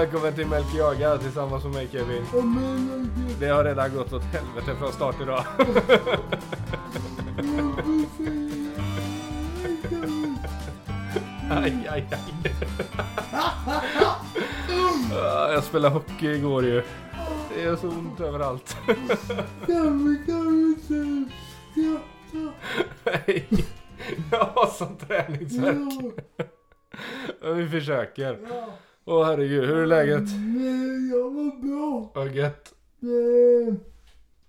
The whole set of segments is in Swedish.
välkommen till Melker Jagar tillsammans med mig Kevin. Det har redan gått åt helvete från start idag. Aj, aj, aj. Jag spelade hockey igår ju. Det är så ont överallt. Nej, jag har sån träningsvärk. Vi försöker. Åh herregud, hur är läget? Nej, jag var bra. Vad gött. Eh,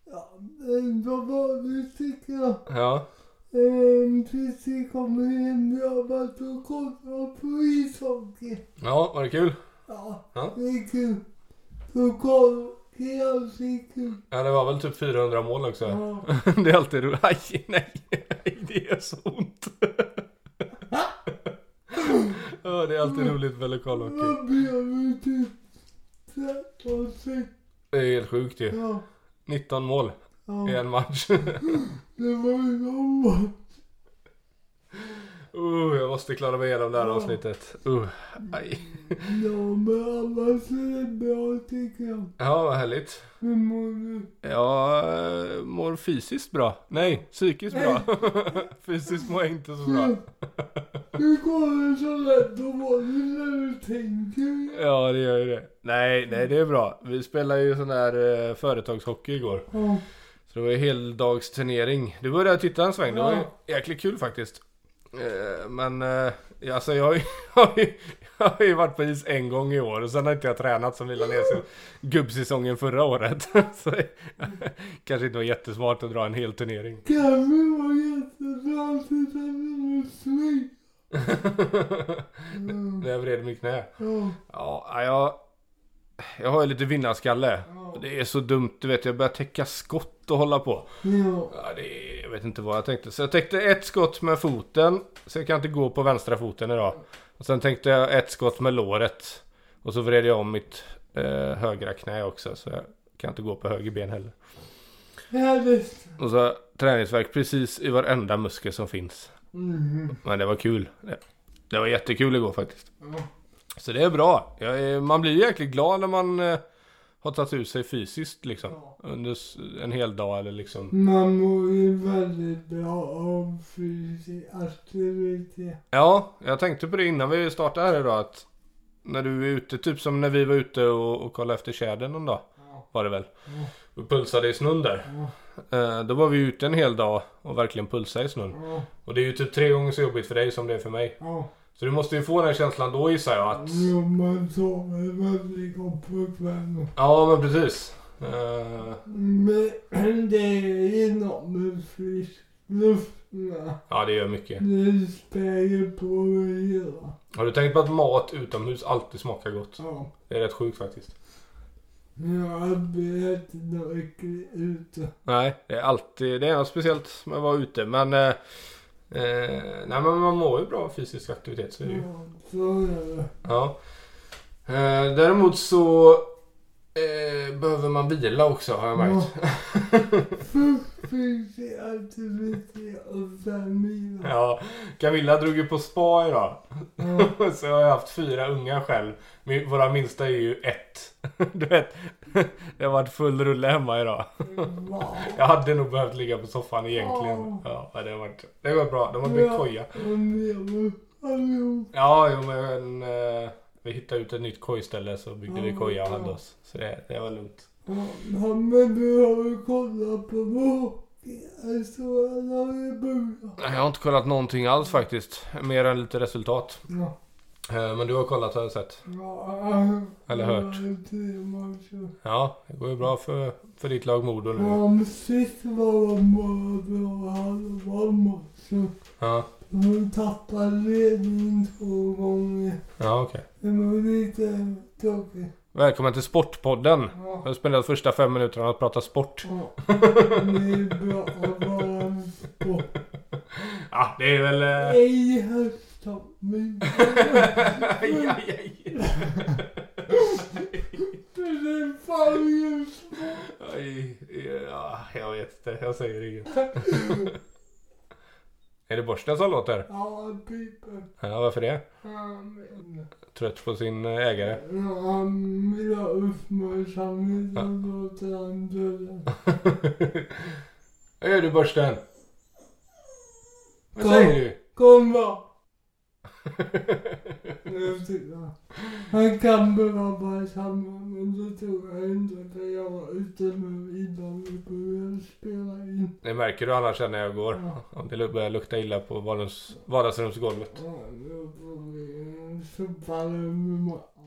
Ja, men vad var det tycker jag? Ja, Eh, Precis kommer hem. Jag varit och kollat på ishockey. ja, var det kul? Ja, Ja. det är kul. Så kolla, det är alltid kul. Ja, det var väl typ 400 mål också. Ja. Det är alltid roligt. Aj, nej, nej, det gör så ont. Ja, det är alltid roligt med lokalhockey. Vad blev vi 13 6 Det är helt sjukt ju. Ja, 19 mål i en match. Det var ju Uh, jag måste klara mig igenom det här Ja. avsnittet. Uh, aj. Ja, men annars är det bra tycker jag. Ja, vad härligt. Hur mår du? Jag eh, mår fysiskt bra. Nej, psykiskt bra. fysiskt mår jag inte så bra. Hur går det så lätt att det när du tänker? Ja, det gör ju det. Nej, nej, det är bra. Vi spelade ju sån där eh, företagshockey igår. Ja, Så det var ju heldagsturnering. Du började titta en sväng. Det var Ja. jäkligt kul faktiskt. Eh, Men eh, alltså jag har, ju, jag, har ju, jag har ju varit på is en gång i år och sen har inte jag tränat som vi la ner sig gubbsäsongen förra året. Så kanske inte var jättesmart att dra en hel turnering. Kevin var jättebra att. Mm. När jag vred mitt knä. Ja, Ja, jag, jag har ju lite vinnarskalle. Det är så dumt, du vet jag börjar täcka skott och hålla på. ja. Det är, vet inte vad jag tänkte. Så jag tänkte ett skott med foten. Så jag kan inte gå på vänstra foten idag. Och sen tänkte jag ett skott med låret. Och så vred jag om mitt eh, högra knä också. Så jag kan inte gå på höger ben heller. Härligt. Och så träningsverk precis i varenda muskel som finns. Mm. Men det var kul. Det, det var jättekul igår faktiskt. Ja. Så det är bra. Jag man blir jäkligt glad när man eh, har tagit ut sig fysiskt liksom. Ja. Under en hel dag eller liksom. Man mår ju väldigt bra av fysisk aktivitet. Ja, jag tänkte på det innan vi startade här idag att när du är ute, typ som när vi var ute och, och kollade efter tjädern någon dag Ja. var det väl. Ja. Och pulsade i snön där. Ja. Eh, då var vi ute en hel dag och verkligen pulsade i snön. Ja. Och det är ju typ tre gånger så jobbigt för dig som det är för mig. Så du måste ju få den känslan då gissar jag att... Jo, sover väldigt gott på kvällen. Ja men precis. Eh, Men det är inom frisk luft. ja det gör mycket. Det spär på hela. Har du tänkt på att mat utomhus alltid smakar gott? Ja. Det är rätt sjukt faktiskt. Jag något äckligt ute. Nej, det är alltid, det är något speciellt med att vara ute. Men, eh, eh, nej men man mår ju bra av fysisk aktivitet. Så är det ju. Ja, så är det. Ja. Eh, däremot så eh, behöver man vila också har jag märkt. Ja. Camilla drog ju på spa idag. Så jag har haft fyra unga själv. Min, våra minsta är ju ett. Du vet, det har varit full rulle hemma idag. Jag hade nog behövt ligga på soffan egentligen. Ja, det har varit, det har varit bra. De har byggt koja. Ja, jo men eh, vi hittade ut ett nytt kojställe så byggde vi Ja, koja och hade oss. Så det, det var lugnt. Ja, men du har ju kollat på? Jag har inte kollat någonting alls faktiskt. Mer än lite resultat. Ja. Eh, Men du har kollat har jag sett. Ja, Eller hört. Ja, det går ju bra för, för ditt lag Modo nu. Ja, men sist var de bara bra. Ja, De tappade ledningen två gånger. ja okej. Det var lite tråkigt. Välkommen till Sportpodden. Jag Ja. har spenderat första fem minuterna att prata sport. Ja. Det är bra att vara på. Ja, det är väl... eh, Ej hästhoppning. aj, aj, aj. Det är fan just aj. Ja, jag vet inte. Jag säger inget. Är det borsten som låter? Ja, piper. Ja, varför det? Han vet. Trött på sin eh, ägare? Ja, han vill ha uppmärksamhet så låter han dörren. Vad gör du borsten? Vad säger du? Kom då! Nu. Han kan behöva samma men det tror jag inte för jag var ute med Ivan och började spela in. Det märker du annars när jag går. Ja. Om det börjar lukta illa på vardags, vardagsrumsgolvet. Ja, då får vi sopa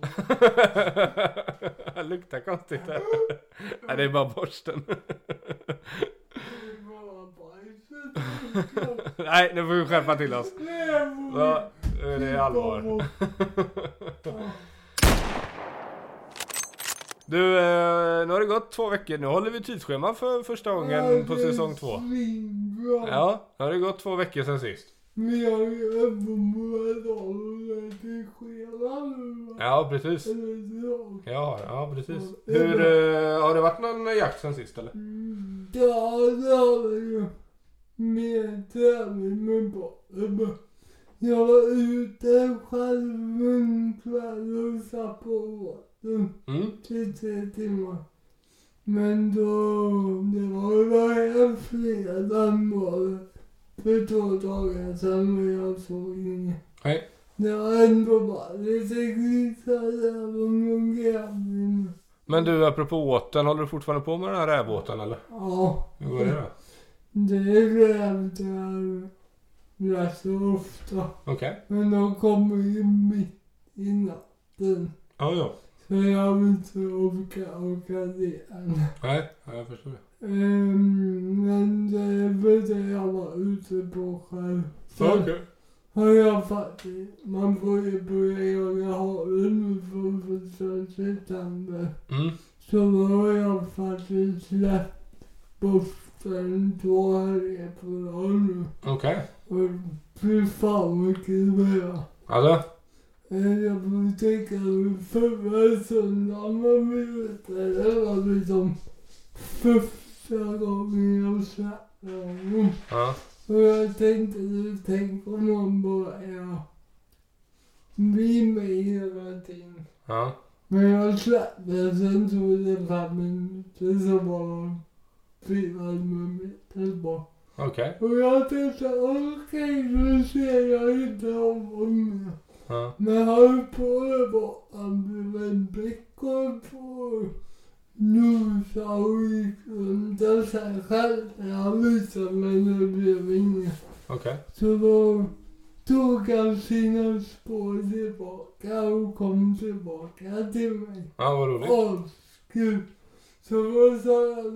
det luktar konstigt här. Nej, det är bara borsten. Nej, nu får vi skärpa till oss. Ja, nu är det allvar. Du, eh, nu har det gått två veckor. Nu håller vi tidsschema för första gången på säsong två. Ja, nu har det gått två veckor sedan sist. Vi har ju va? Ja, precis. Ja, ja precis. Hur, eh, har det varit någon jakt sen sist eller? Mm, Ja, det har vi ju. Mer tävling med bollen. Jag var ute själv en kväll och satt på båten Mm. i tre timmar. Men då, det var varje fredag var det. För två dagar sedan och jag såg inget. Nej. Det var ändå bara lite grisar där och någon grävling. Men du, apropå åten, håller du fortfarande på med den här rävbåten eller? Ja. Hur går det då? Det grävde jag rätt så ofta. Okej. Men de kommer ju mitt i natten. Ja, ja. Så jag vill inte orka åka dit än. Nej, ja, jag förstår det. Ehm, men det är väl det jag var ute på själv. Okej. har jag faktiskt, man får ju börja jaga hare nu från första september. Mm. Så då har jag faktiskt släppt buffeln två helger på rad nu. Okej. Och fy fan vad kul det var. Alltså? Eh, Jag får tänka förra söndagen man vet det. Var liksom första gången jag släppte honom. Ja. Och jag tänkte, tänk om man bara är vid mig hela tiden. Ja. Men jag släppte, sen tog det fem minuter så var fyra meter bort. Okej. Och jag tänkte, okej, nu ser jag inte honom mer. Ja. Men han på det var en på nosa och gick runt och sen skällde han lite men det blev inget. Okej. Så då tog han sina spår tillbaka och kom tillbaka till mig. Ja, vad roligt. Askul. Så jag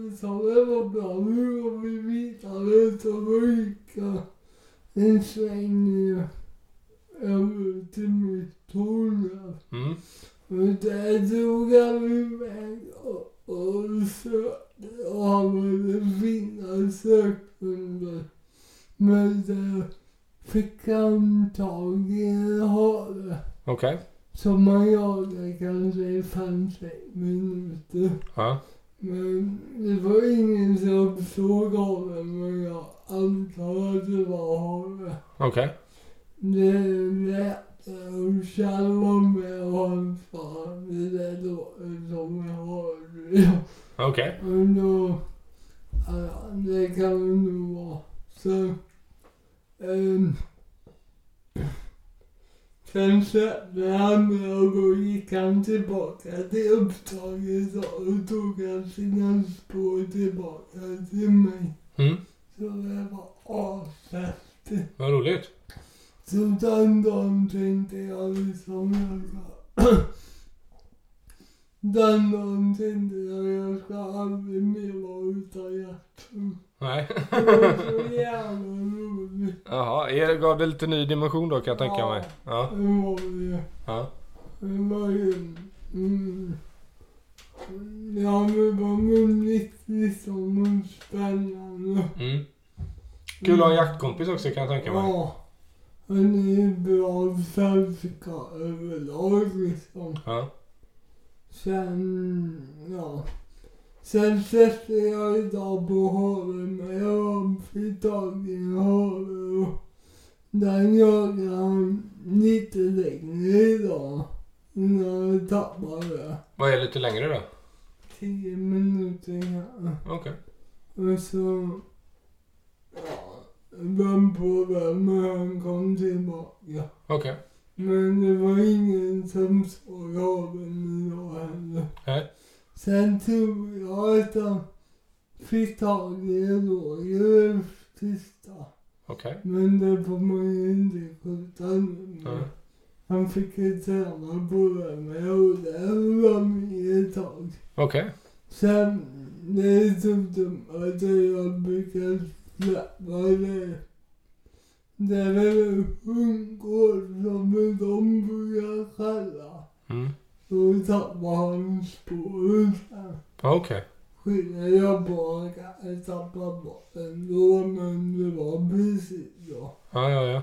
liksom, det var bra, nu går vi vidare. Så jag en sväng över till mitt torn. Mm. Och där drog han iväg och, och sökte och hade fina sökhunder. Men där fick han tag i en hare. Okej. Som man jagade kanske i fem, sex minuter. Ja. Men det var ingen som såg haren men jag antar att det var hare. Okej. Det lät och Kjell var med och han sa det där låter som hare. Okej. Men då, det kan nog vara. Så, ehm, sen släppte han mig och då gick han tillbaka till upptaget och tog han sina spår tillbaka till mig. Mm. Så det var ashäftigt. Vad roligt. Så den dagen tänkte jag liksom jag ska... Den dagen tänkte jag jag ska aldrig mer vara utan hjärtan. Nej. Det var så jävla roligt. Jaha, er gav det lite ny dimension då kan jag tänka Ja. mig. Ja. Det var det. Ja. Det var ju... Mm, ja, det var väldigt liksom spännande. Mm. Kul att ha en jaktkompis också kan jag tänka mig. Ja. Han är bra sällskap överlag liksom. Ja. Sen, ja. Sen sätter jag idag på haren men jag fick tag i en hare och Där jagade han lite längre idag. Innan jag tappade Vad är lite längre då? tio minuter kanske. Okej. Och så... Ja, vem på vem när han kom tillbaka. Okej. Men det var ingen som såg haven idag heller. Nej. Sen tror jag att han fick tag i Roger sista. Okej. Men det får man ju inte skjuta nu. Han fick ju träna på det med och det var med ett tag. Okej. Sen, är så dumt att jag brukar släppa det. Det är väl hundgård som de brukar skälla. Mm. Då tappar han spåret sen. Okej. Skyller jag att jag tappade bort den då, men det var precis då. Ja, ja, ja.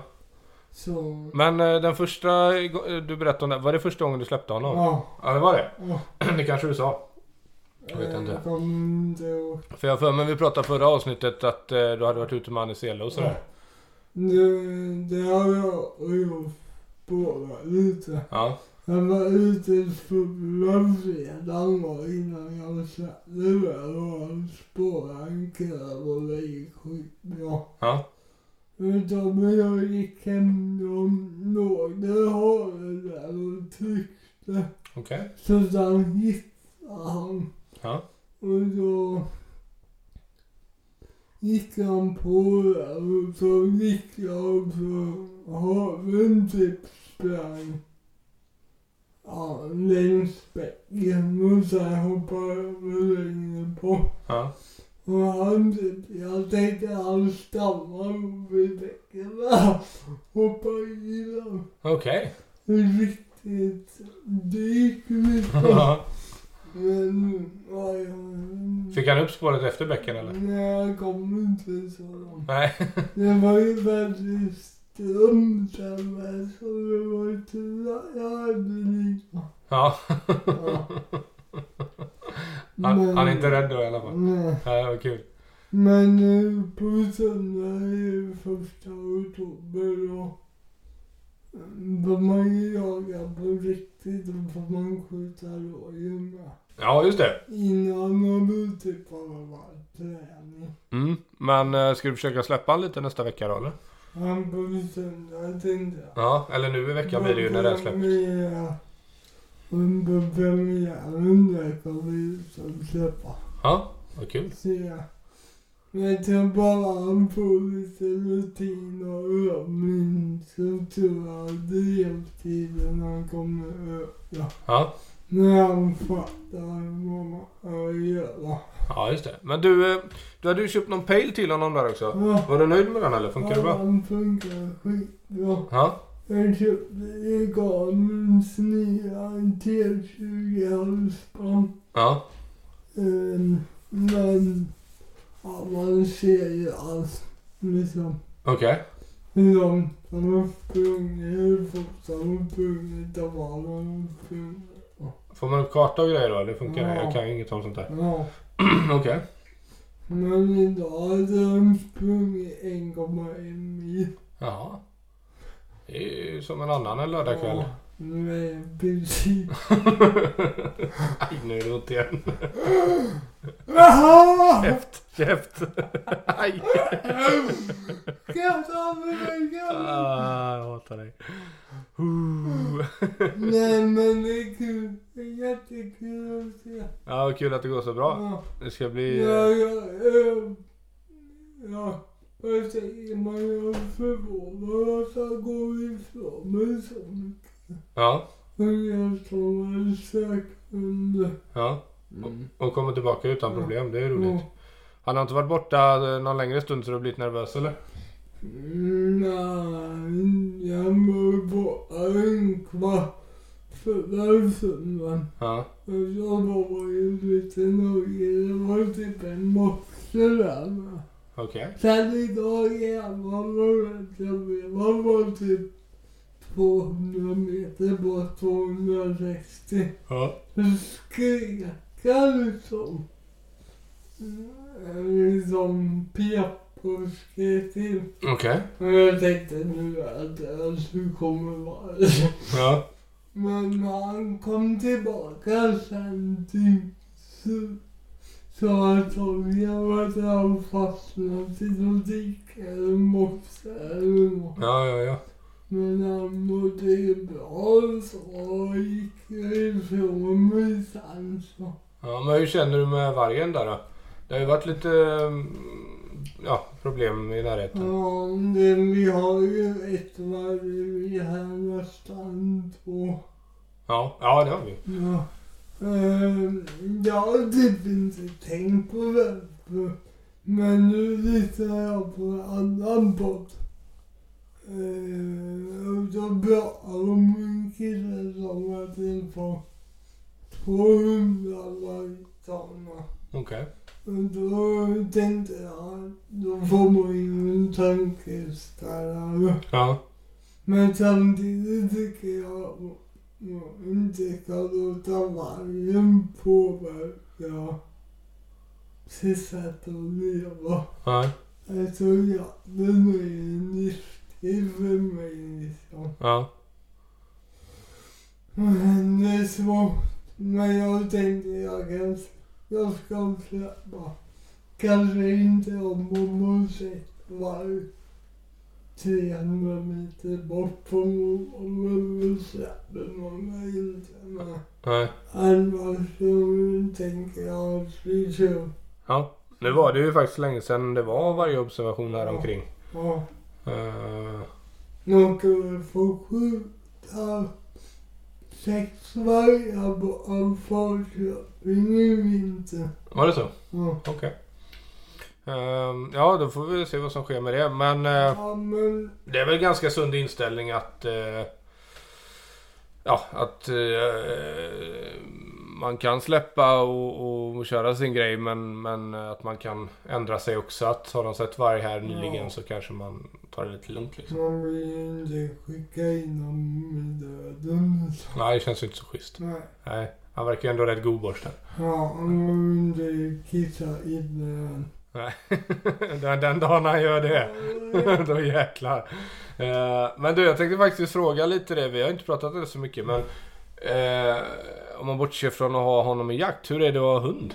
Så, Men eh, den första go- du berättade om, det, var det första gången du släppte honom? ja. Ja, det var det. ja. Det kanske du sa. Jag vet inte. Jag inte ihåg. För jag för mig vi pratade förra avsnittet att eh, du hade varit ute med Annie Sele och sådär. Det, det har jag gjort båda lite. Ja. Jag var ute förra fredagen var innan jag släppte det och spårade en kräv och det gick skitbra. Ja. Utom jag gick hem och låg där havet där och tryckte. Okej. Så sen hittade han. Ja. Och då gick han på där och så gick jag och så haven typ sprang ja, längs bäcken och sen hoppade över längre bort. Ja. Och han typ, jag tänkte han stammar vid bäcken där. Hoppade i den. Okej. Riktigt dyk liksom. Ja. Men, ja, jag... Fick han upp spåret efter bäcken eller? Nej, jag kom inte så långt. Nej. Det var ju väldigt strömt där med, så det var ju tur att jag hade lite. Ja. Ja. Han, han är inte rädd då i alla fall. Nej. Ja, det var kul. Men nu på söndag är ju första oktober då får man ju jaga på riktigt. Då får man skjuta rådjur med. Ja, just det. Innan har du typ varit träning. Mm. Men eh, ska du försöka släppa han lite nästa vecka då eller? Han på söndag tänkte jag. Ja, eller nu i veckan blir det ju när det. Premiär. Under premiären där kommer vi släppa. Ja, vad kul. Se. Jag tror bara han får lite rutin och övning så tror jag drevtiden kommer öka. Ja. När han fattar vad man ska göra. Ja, just det. Men du, eh, du hade ju köpt någon pale till honom där också. Ja, Var du nöjd med den eller? Funkar det bra? Han funkar skitbra. Ja. Jag köpte Egamens nya T20 halsband. Ja. Men ja, man ser ju allt liksom. Okej. Hur långt de har sprungit, hur fort de har sprungit och vad de har sprungit. Får man upp karta och grejer då? Eller funkar det? Ja. Jag kan ju inget om sånt där. Ja, Okej. men idag hade de sprungit 1,1 mil. Ja. Det är ju som en annan lördagkväll. Ja, nu är precis. Aj, nu är det ont igen. Käft, käft. Aj. Jag ta med mig gamla? Ah, jag hatar dig. Nej men det är kul. Det är jättekul att se. Ja, kul att det går så bra. Det ska bli... Ja, ja, ja. Ja, vad säger man? Jag är förvånad att han går ifrån mig så mycket. Ja, jag ja. Mm. Och kommer tillbaka utan Ja. problem. Det är roligt. Ja. Han har inte varit borta eh, någon längre stund så du har blivit nervös eller? Nej, jag var borta en kvart förra söndagen. Ja. Och så var jag ju lite nöjd. Det var typ en morse där. Okej. Sen idag jävlar var det jobbigt. Man var typ 200 meter bort, 260. Ja. Så skrek liksom. Mm, Liksom pep påske till. Okej. Och jag tänkte nu att skulle komma vara Ja. Men han kom tillbaka sen till så sa att om jag att han fastnat i något dike eller morse eller något. Ja, ja, ja. Men han mådde ju bra så gick jag ifrån mig sen så. Ja, men hur känner du med vargen där då? Det har ju varit lite mm, ja, problem i närheten. Ja, det, vi har ju ett varg här nästan två. Ja, ja det har vi. Ja. Ehm, jag har typ inte tänkt på det. Men nu lyssnar jag på en annan podd. Då pratar de om en kille som hade fått 200 vargtama. Okej. Och då tänkte jag, då får man ju en tankeställare. Ja. Men samtidigt tycker jag att man inte ska låta vargen påverka sitt sätt att leva. Nej. Alltså jakten är en mig liksom. Ja. Men det är svårt. Men jag tänkte jag kanske, jag ska släppa. Kanske inte om man har sett varg 300 meter bort från man släpper någon eller inte. Men Nej. annars så tänker jag att vi kör. Ja. Nu var det ju faktiskt länge sedan det var varje observation här omkring. Ja. Uh, De kunde få skjuta sex vargar av Falköping i vinter. var det så? Ja. Okej. Ehm, ja, då får vi se vad som sker med det. Men eh, Ja, men det är väl ganska sund inställning att... eh, ja, att eh, man kan släppa och, och köra sin grej men, men att man kan ändra sig också. Att har de sett varg här nyligen Ja. så kanske man tar det lite lugnt liksom. man vill inte skicka in dem i döden. Så. Nej, det känns ju inte så schysst. Nej. Nej, han verkar ju ändå rätt godborstad. Ja, man vill inte kissa inne än. Nej, den, den dagen han gör det. Då jäklar. Eh, men du, jag tänkte faktiskt fråga lite det. Vi har inte pratat det så mycket men eh, om man bortser från att ha honom i jakt. Hur är det att ha hund?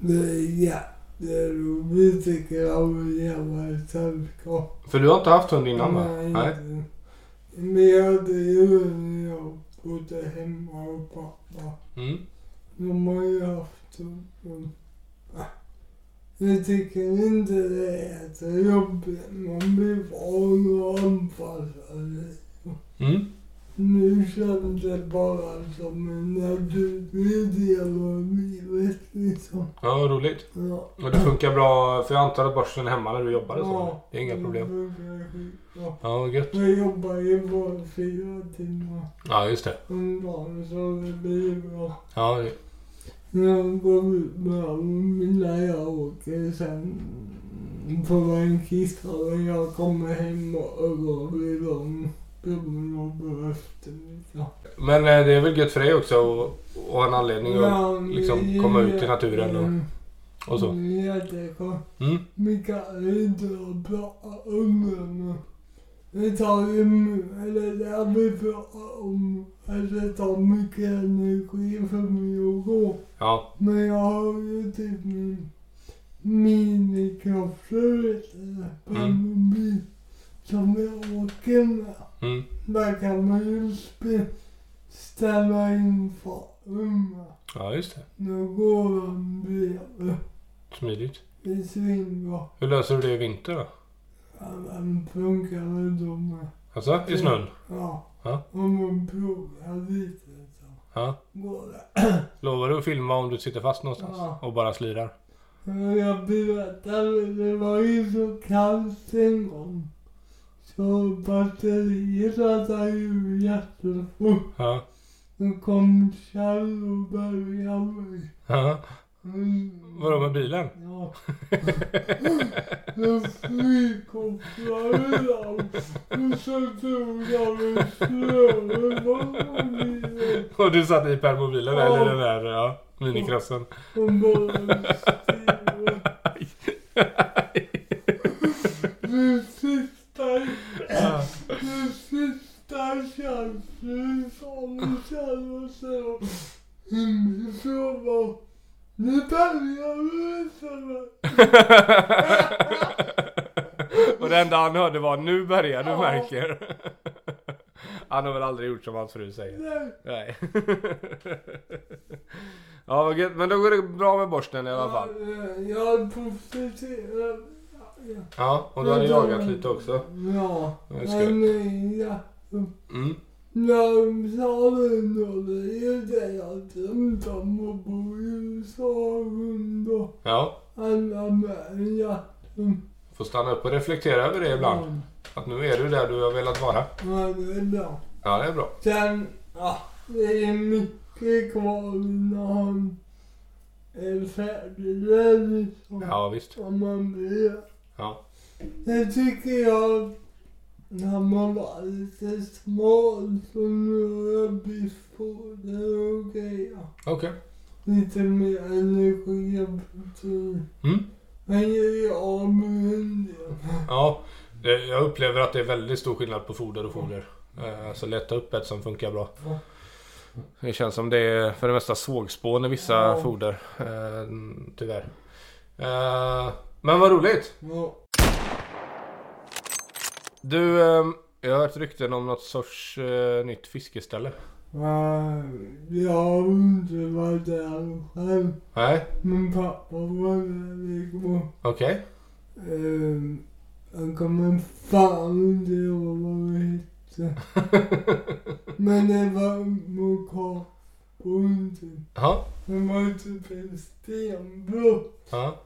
Det är jätteroligt tycker jag att leva i sällskap. För du har inte haft hund innan va? Nej, Nej. Men jag hade ju när jag bodde hemma hos pappa. Mm. De har ju haft hund. ah, Jag tycker inte det är så jobbigt. Man blir van och anpassad. Mm. Nu känns det bara som en naturlig del av livet liksom. Ja, roligt. Ja. Och det funkar bra, för jag antar att borsten är hemma när du jobbar och så? Ja, Det är inga problem. Ja, vad gött. Jag jobbar ju bara fyra timmar Ja, just det. om dagen så det blir bra. Ja, det- Jag går ut med dem när jag åker sen på en kissa och jag kommer hem och övar vid dem. Men eh, det är väl gött för dig också att ha en anledning att Ja, liksom komma ut i naturen och, och så. Är jätteskönt. Mm. Vi kan inte prata om det det tar ju eller det vi pratat om det tar mycket energi för mig att gå. Ja, Men jag har ju typ min vet du, på Mm. mobil som jag åker med. Mm. Där kan man ju ställa in farten med. ja just det. Då går han bredvid. Smidigt. Det är svinbra. Hur löser du det i vinter då? Ja, den funkar väl då med. Alltså, i snön? Ja. Ja. Om man provar lite så Ja. går det. Lovar du att filma om du sitter fast någonstans? Ja. Och bara slirar? Jag berättade, det var ju så kallt en gång. Så batteriet laddade ju jättefort. Ja. Då kom Kjell och började mig. ja. Mm. Vadå med bilen? Ja. Jag frikopplade dem. Och så tog jag en slöre på mobilen. Och du satt i permobilen Ja. eller den där ja, minikrossen? Och bara stirrade. sista, Ja. Som känner sig och så var nu börjar så Och det enda han hörde var nu börjar du märker. Han har väl aldrig gjort som hans fru säger. Nej. Nej. Ja men då går det bra med borsten i alla fall. Jag är positiv. Ja, och du hade jagat lite också. Ja, men ja. Mm. Sa ändå det är det jag drömt om att bo i USA under Ja, alla med jakten. får stanna upp och reflektera över det ibland. Att nu är du där du har velat vara. Ja, det är bra. Ja, det är bra. Sen, ja, det är mycket kvar innan han är färdig liksom. Ja, visst. Om man blir. Ja. Det tycker jag när man var lite smal så jag bifffoder och grejer. Okej. Lite mer energi och protein. Mm. Men jag är av med. Ja, jag upplever att det är väldigt stor skillnad på foder och foder. Eh, Alltså leta upp ett som funkar bra. Det känns som det är för det mesta sågspån i vissa Ja. foder. Eh, tyvärr. Men vad roligt! Ja. Du, eh, jag har hört rykten om något sorts eh, nytt fiskeställe. Ja, Jag har inte varit där själv. Nej, Min pappa var där igår. okej. Ehm, Jag kommer fan inte ihåg vad det hette. Men det var Mokapodden. Ja, Det var typ en stenblott. ja,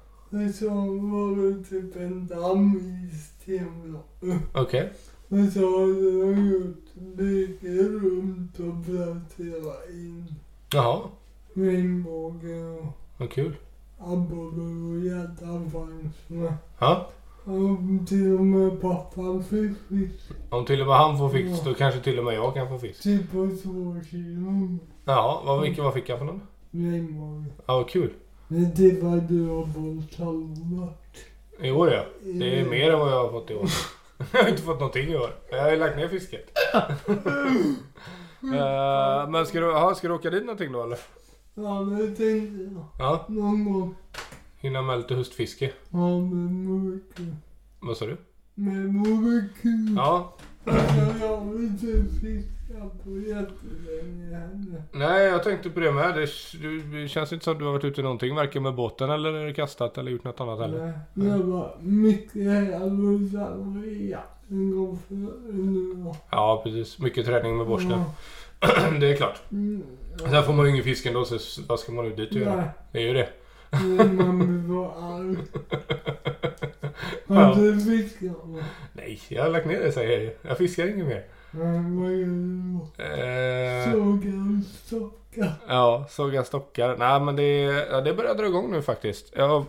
Och så var det typ en damm i stenblocket. okej. Och så hade de gjort bygge runt och planterat in Jaha, regnbåge och vad kul. abborre och gädda fanns med. Ja, Och till och med pappan fick fisk. om till och med han får fisk då kanske till och med jag kan få fisk. Typ på två kilo Jaha, vad, vilken, vad fick jag för någon? regnbåge. Ja, vad kul. Men det var du har halvvärt. I år ja. Det är mer än vad jag har fått i år. Jag har inte fått någonting i år. Jag har ju lagt ner fisket. Eh, men ska du, aha, ska du åka dit någonting då eller? Ja, det tänkte jag. Ja, Någon gång. hinna med lite höstfiske. Ja, med mycket. Vad sa du? Med mycket. Ja, Jag har inte fiskat på jättelänge heller. nej jag tänkte på det med. Det, känns inte som att du har varit ute i någonting. Varken med båten eller kastat eller gjort något annat heller. Nej, var mycket och sen var jakten går för nu då. Ja, precis. Mycket träning med borsten. Ja. det är klart. Mm, Sen får man ju ingen fisk ändå så vad ska man ut dit och göra? Det är ju det. men man blir så arg. Har du fiskat? Nej, jag har lagt ner det säger jag. Jag fiskar inget mer. Men Eh, Sågar stockar. Ja, såga stockar. Nej men det, ja, det börjar dra igång nu faktiskt. Jag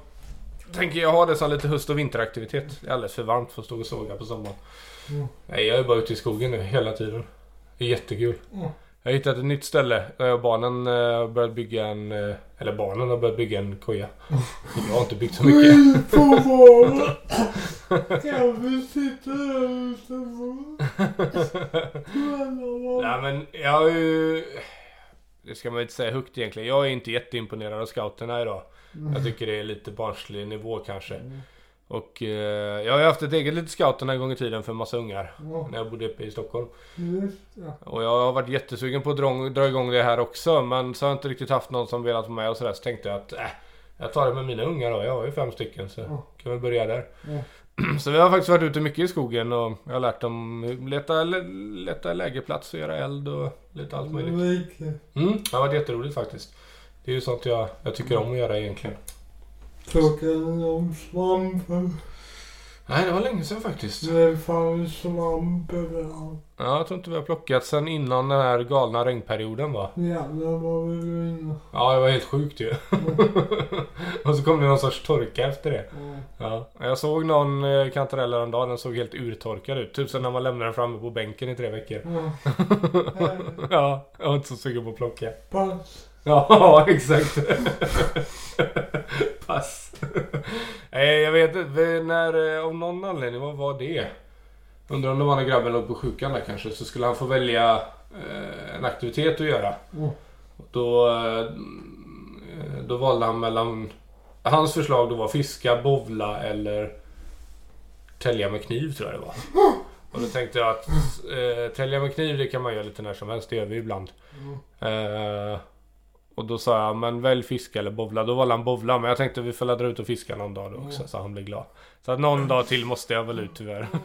tänker jag har det som lite höst och vinteraktivitet. Det är alldeles för varmt för att stå och såga på sommaren. Mm. Nej, jag är bara ute i skogen nu hela tiden. Det är jättekul. Ja. Jag har hittat ett nytt ställe där barnen eh, har börjat bygga en... eh, Eller barnen har börjat bygga en koja. Jag har inte byggt så mycket. Nej men jag har ju... Det ska man inte säga högt egentligen. Jag är inte jätteimponerad av scouterna idag. Jag tycker det är lite barnslig nivå kanske. Och eh, jag har ju haft ett eget litet scouterna en gång i tiden för en massa ungar. Ja, När jag bodde uppe i Stockholm. just det. Och jag har varit jättesugen på att dra, dra igång det här också. Men så har jag inte riktigt haft någon som velat vara med och sådär. Så tänkte jag att äh, jag tar det med mina ungar då. Jag har ju fem stycken så Ja. kan vi börja där. Ja. Så vi har faktiskt varit ute mycket i skogen och jag har lärt dem leta, leta lägerplats och göra eld och lite allt möjligt. Mm, det har varit jätteroligt faktiskt. Det är ju sånt jag, jag tycker om att göra egentligen. Plockade de svamp? Nej, det var länge sedan faktiskt. Det fanns svamp överallt. Ja, jag tror inte vi har plockat sen innan den här galna regnperioden va? Jävlar vad vi var inne. Ja, det var helt sjukt ju. och så kom det någon sorts torka efter det. Ja. Ja, jag såg någon eh, kantarell häromdagen, den såg helt urtorkad ut. Typ som när man lämnar den framme på bänken i tre veckor. Ja. ja, jag var inte så sugen på att plocka. Pass. Ja, exakt. Pass. Nej, jag vet inte. När, eh, av någon anledning, vad var det? Undrar om det var när grabben låg på sjukan där kanske. Så skulle han få välja eh, en aktivitet att göra. Oh. Då, eh, då valde han mellan... Hans förslag då var fiska, bovla eller tälja med kniv tror jag det var. Och då tänkte jag att eh, tälja med kniv det kan man göra lite när som helst. Det gör vi ibland. Eh, och då sa jag, men välj fiska eller bovla. Då valde han bovla. Men jag tänkte vi får dra ut och fiska någon dag då också. Så han blir glad. Så att någon dag till måste jag väl ut tyvärr.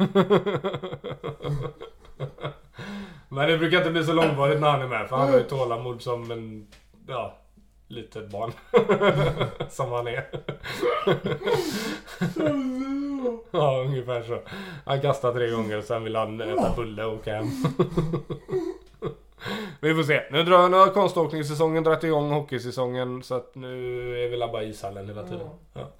men det brukar inte bli så långvarigt när han är med. För han har ju tålamod som en, ja, litet barn. som han är. ja, ungefär så. Han kastade tre gånger och sen vill han äta bulle och åka hem. Vi får se. Nu, drar, nu har konståkningssäsongen dragit igång hockeysäsongen så att nu är vi bara i ishallen hela tiden. Ja.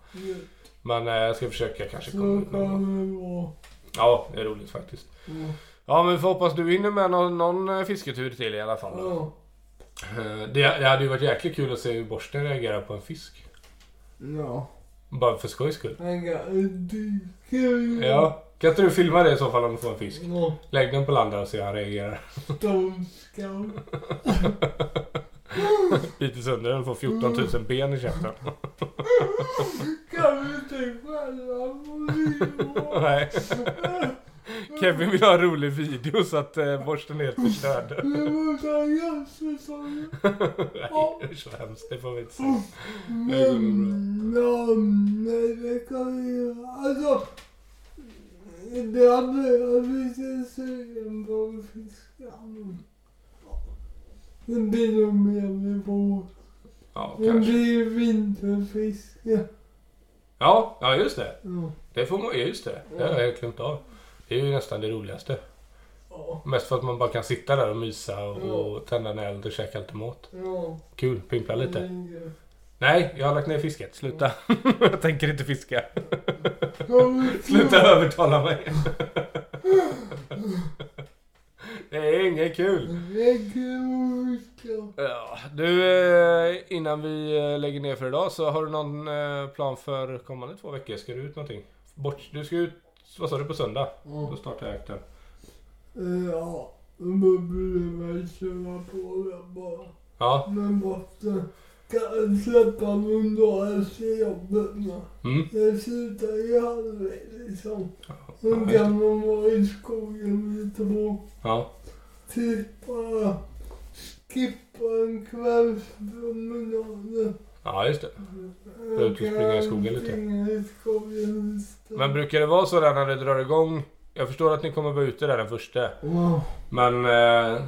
Men eh, jag ska försöka kanske komma ut någon gång. Ja, det är roligt faktiskt. Ja, men vi får hoppas du hinner med någon, någon eh, fisketur till i alla fall. Ja. Eh, Det, det hade ju varit jäkligt kul att se hur borsten reagerar på en fisk. Ja. Bara för skojs skull. Ja. Kan inte du filma det i så fall om du får en fisk? Lägg den på land där och se hur han reagerar. Ska. Biter sönder den får 14 000 ben i käften. Kan vi inte själva få? Nej. Kevin vill ha en rolig video så att eh, borsten är helt förstörd. Vi måste ha gästsäsongen. Nej, är så hemskt. Det får vi inte säga. Det går nog Men, ja, nej det kan vi göra. Alltså. Det hade jag lite sugen på att fiska. Ja, Det blir nog vid vår. Ja, Det kanske. blir vinterfiske. Ja, ja just det. Ja. Det får man, ja, just det. Det har jag helt glömt av. Det är ju nästan det roligaste. Ja. Mest för att man bara kan sitta där och mysa och, och tända en eld och käka lite mat. Ja. Kul, pimpla lite. Nej, jag har lagt ner fisket. Sluta. jag tänker inte fiska. Ja, Sluta övertala mig. det är inget kul. Det är kul att fiska. Ja, du, eh, innan vi eh, lägger ner för idag så har du någon eh, plan för kommande två veckor? Ska du ut någonting? Bort, du ska ut, vad sa du, på söndag? Då startar jakten. Ja, då blir det väl köra på det bara. Ja, Men måste kan släppa någon dag efter jobbet mm. Jag slutar i halvvägs liksom. Då det. kan man vara i skogen lite bort. ja. Typ bara skippa en kvällspromenad. ja just det. Jag ut och springa i skogen lite. i skogen lite. Men brukar det vara så där när det drar igång? Jag förstår att ni kommer vara ute där den första. Ja. Men eh,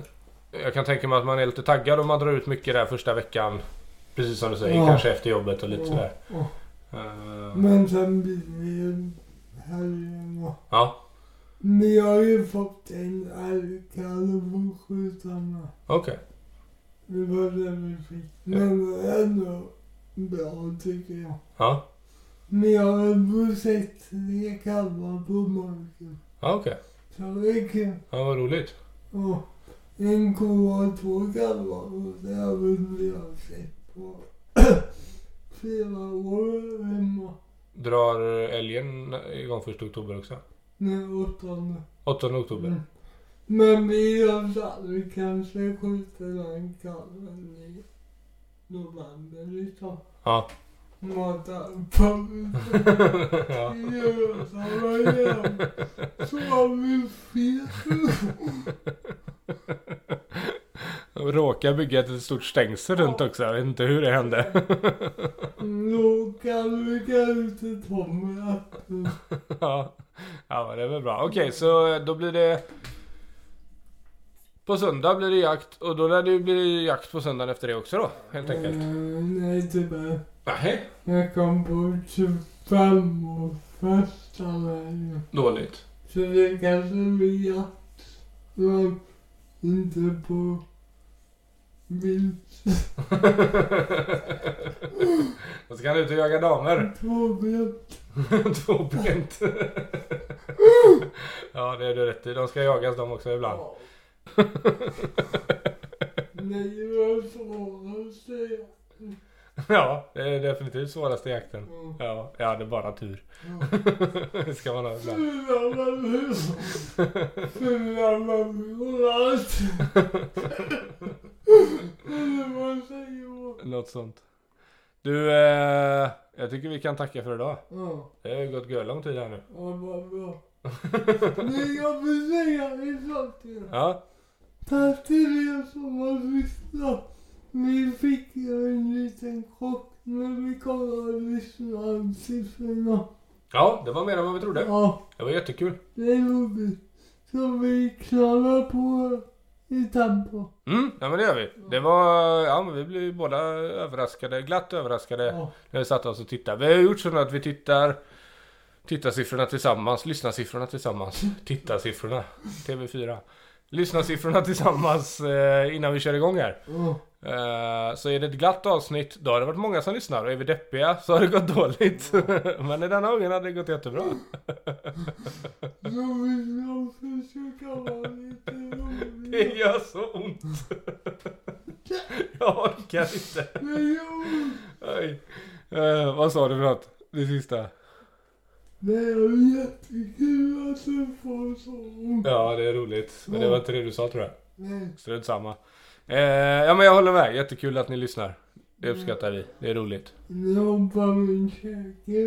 jag kan tänka mig att man är lite taggad om man drar ut mycket där första veckan. Precis som du säger, Ja. kanske efter jobbet och lite sådär. Ja. Eh, Men sen blir det ju helgerna. ja, Vi har ju fått en älgkalv att skjuta med. okej. Det var det vi fick. Men är ändå bra tycker jag. Ja, Men jag har ändå sett tre kalvar på marken. ja okej. Så det är kul. Ja, vad roligt. Och en ko har två kalvar och det har väl jag sett på flera år hemma. Drar älgen igång första oktober också? Nej, åttonde. 8 oktober? Mm. Men vi sagt att vi kanske skjuter den kalven i november liksom. Ja. Mata på ja. gösarna igen. Så har vi fel. Råkar bygga ett stort stängsel runt också. Jag vet inte hur det hände. Kan vi kanske ta med ja. ja, men det är väl bra. Okej, så då blir det... På söndag blir det jakt och då lär det ju bli jakt på söndagen efter det också då, helt enkelt. Eh, Nej tyvärr. Nej. Jag kom på 25 år första vägen. Dåligt. Så det kanske blir jakt. Men inte på vilt. Då ska han ut och jaga damer. Tvåbent. Tvåbent. ja, det är du rätt i. De ska jagas de också ibland. Nej, det var svåraste jakten. Ja, det är definitivt svåraste jakten. Mm. Ja, jag hade bara tur. Ja. det ska man ha ibland. Fyra människor. Fyra människor Något sånt. Du, eh, jag tycker vi kan tacka för idag. Ja, Det har ju gått gör lång tid här nu. ja vad bra. Men jag vill säga en sak till er. Ja, Tack till er som har lyssnat. Vi fick ju en liten chock när vi kollade lyssnarsiffrorna. ja det var mer än vad vi trodde. Ja, Det var jättekul. det är roligt. Så vi knallar på i tempo. Mm, ja men det gör vi. Det var, ja men vi blev båda överraskade, glatt överraskade Ja, när vi satte oss och tittade. Vi har gjort så att vi tittar tittarsiffrorna tillsammans, lyssnarsiffrorna tillsammans, tittarsiffrorna, TV4. Lyssnarsiffrorna tillsammans eh, innan vi kör igång här. ja. Eh, så är det ett glatt avsnitt, då har det varit många som lyssnar. Och är vi deppiga så har det gått dåligt. Men i denna gången hade det gått jättebra. Så vi ska försöka vara lite Det roliga. gör så ont. Jag orkar inte. Det gör ont. Eh, vad sa du för något? Det sista? Det är jättekul att du får så. Ja, det är roligt. Men det var inte det du sa tror jag. Nej. Strunt samma. Eh, ja, men jag håller med. Jättekul att ni lyssnar. Det uppskattar vi. Det är roligt. Hoppar min käke.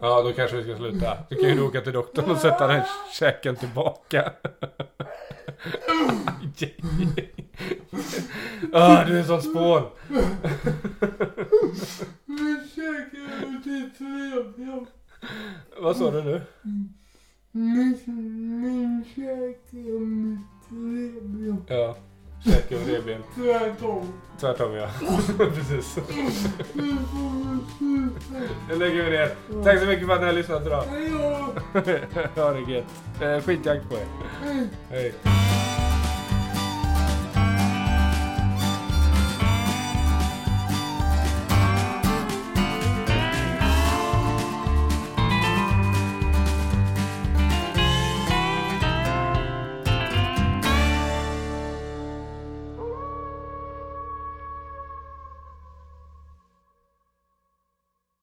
Ja, då kanske vi ska sluta. Du kan ju åka till doktorn och sätta den käken tillbaka. Ah, du är en sån spån. Min käke är ute i. Vad sa du nu? Min, min käke är mitt trevliga. Ja. Käke och revben. Tvärtom. Tvärtom ja. Precis. Nu lägger vi ner. Tack så mycket för att ni har lyssnat idag. Hej då. ha det gött. Eh, Skitjakt på er. Hej. Hej.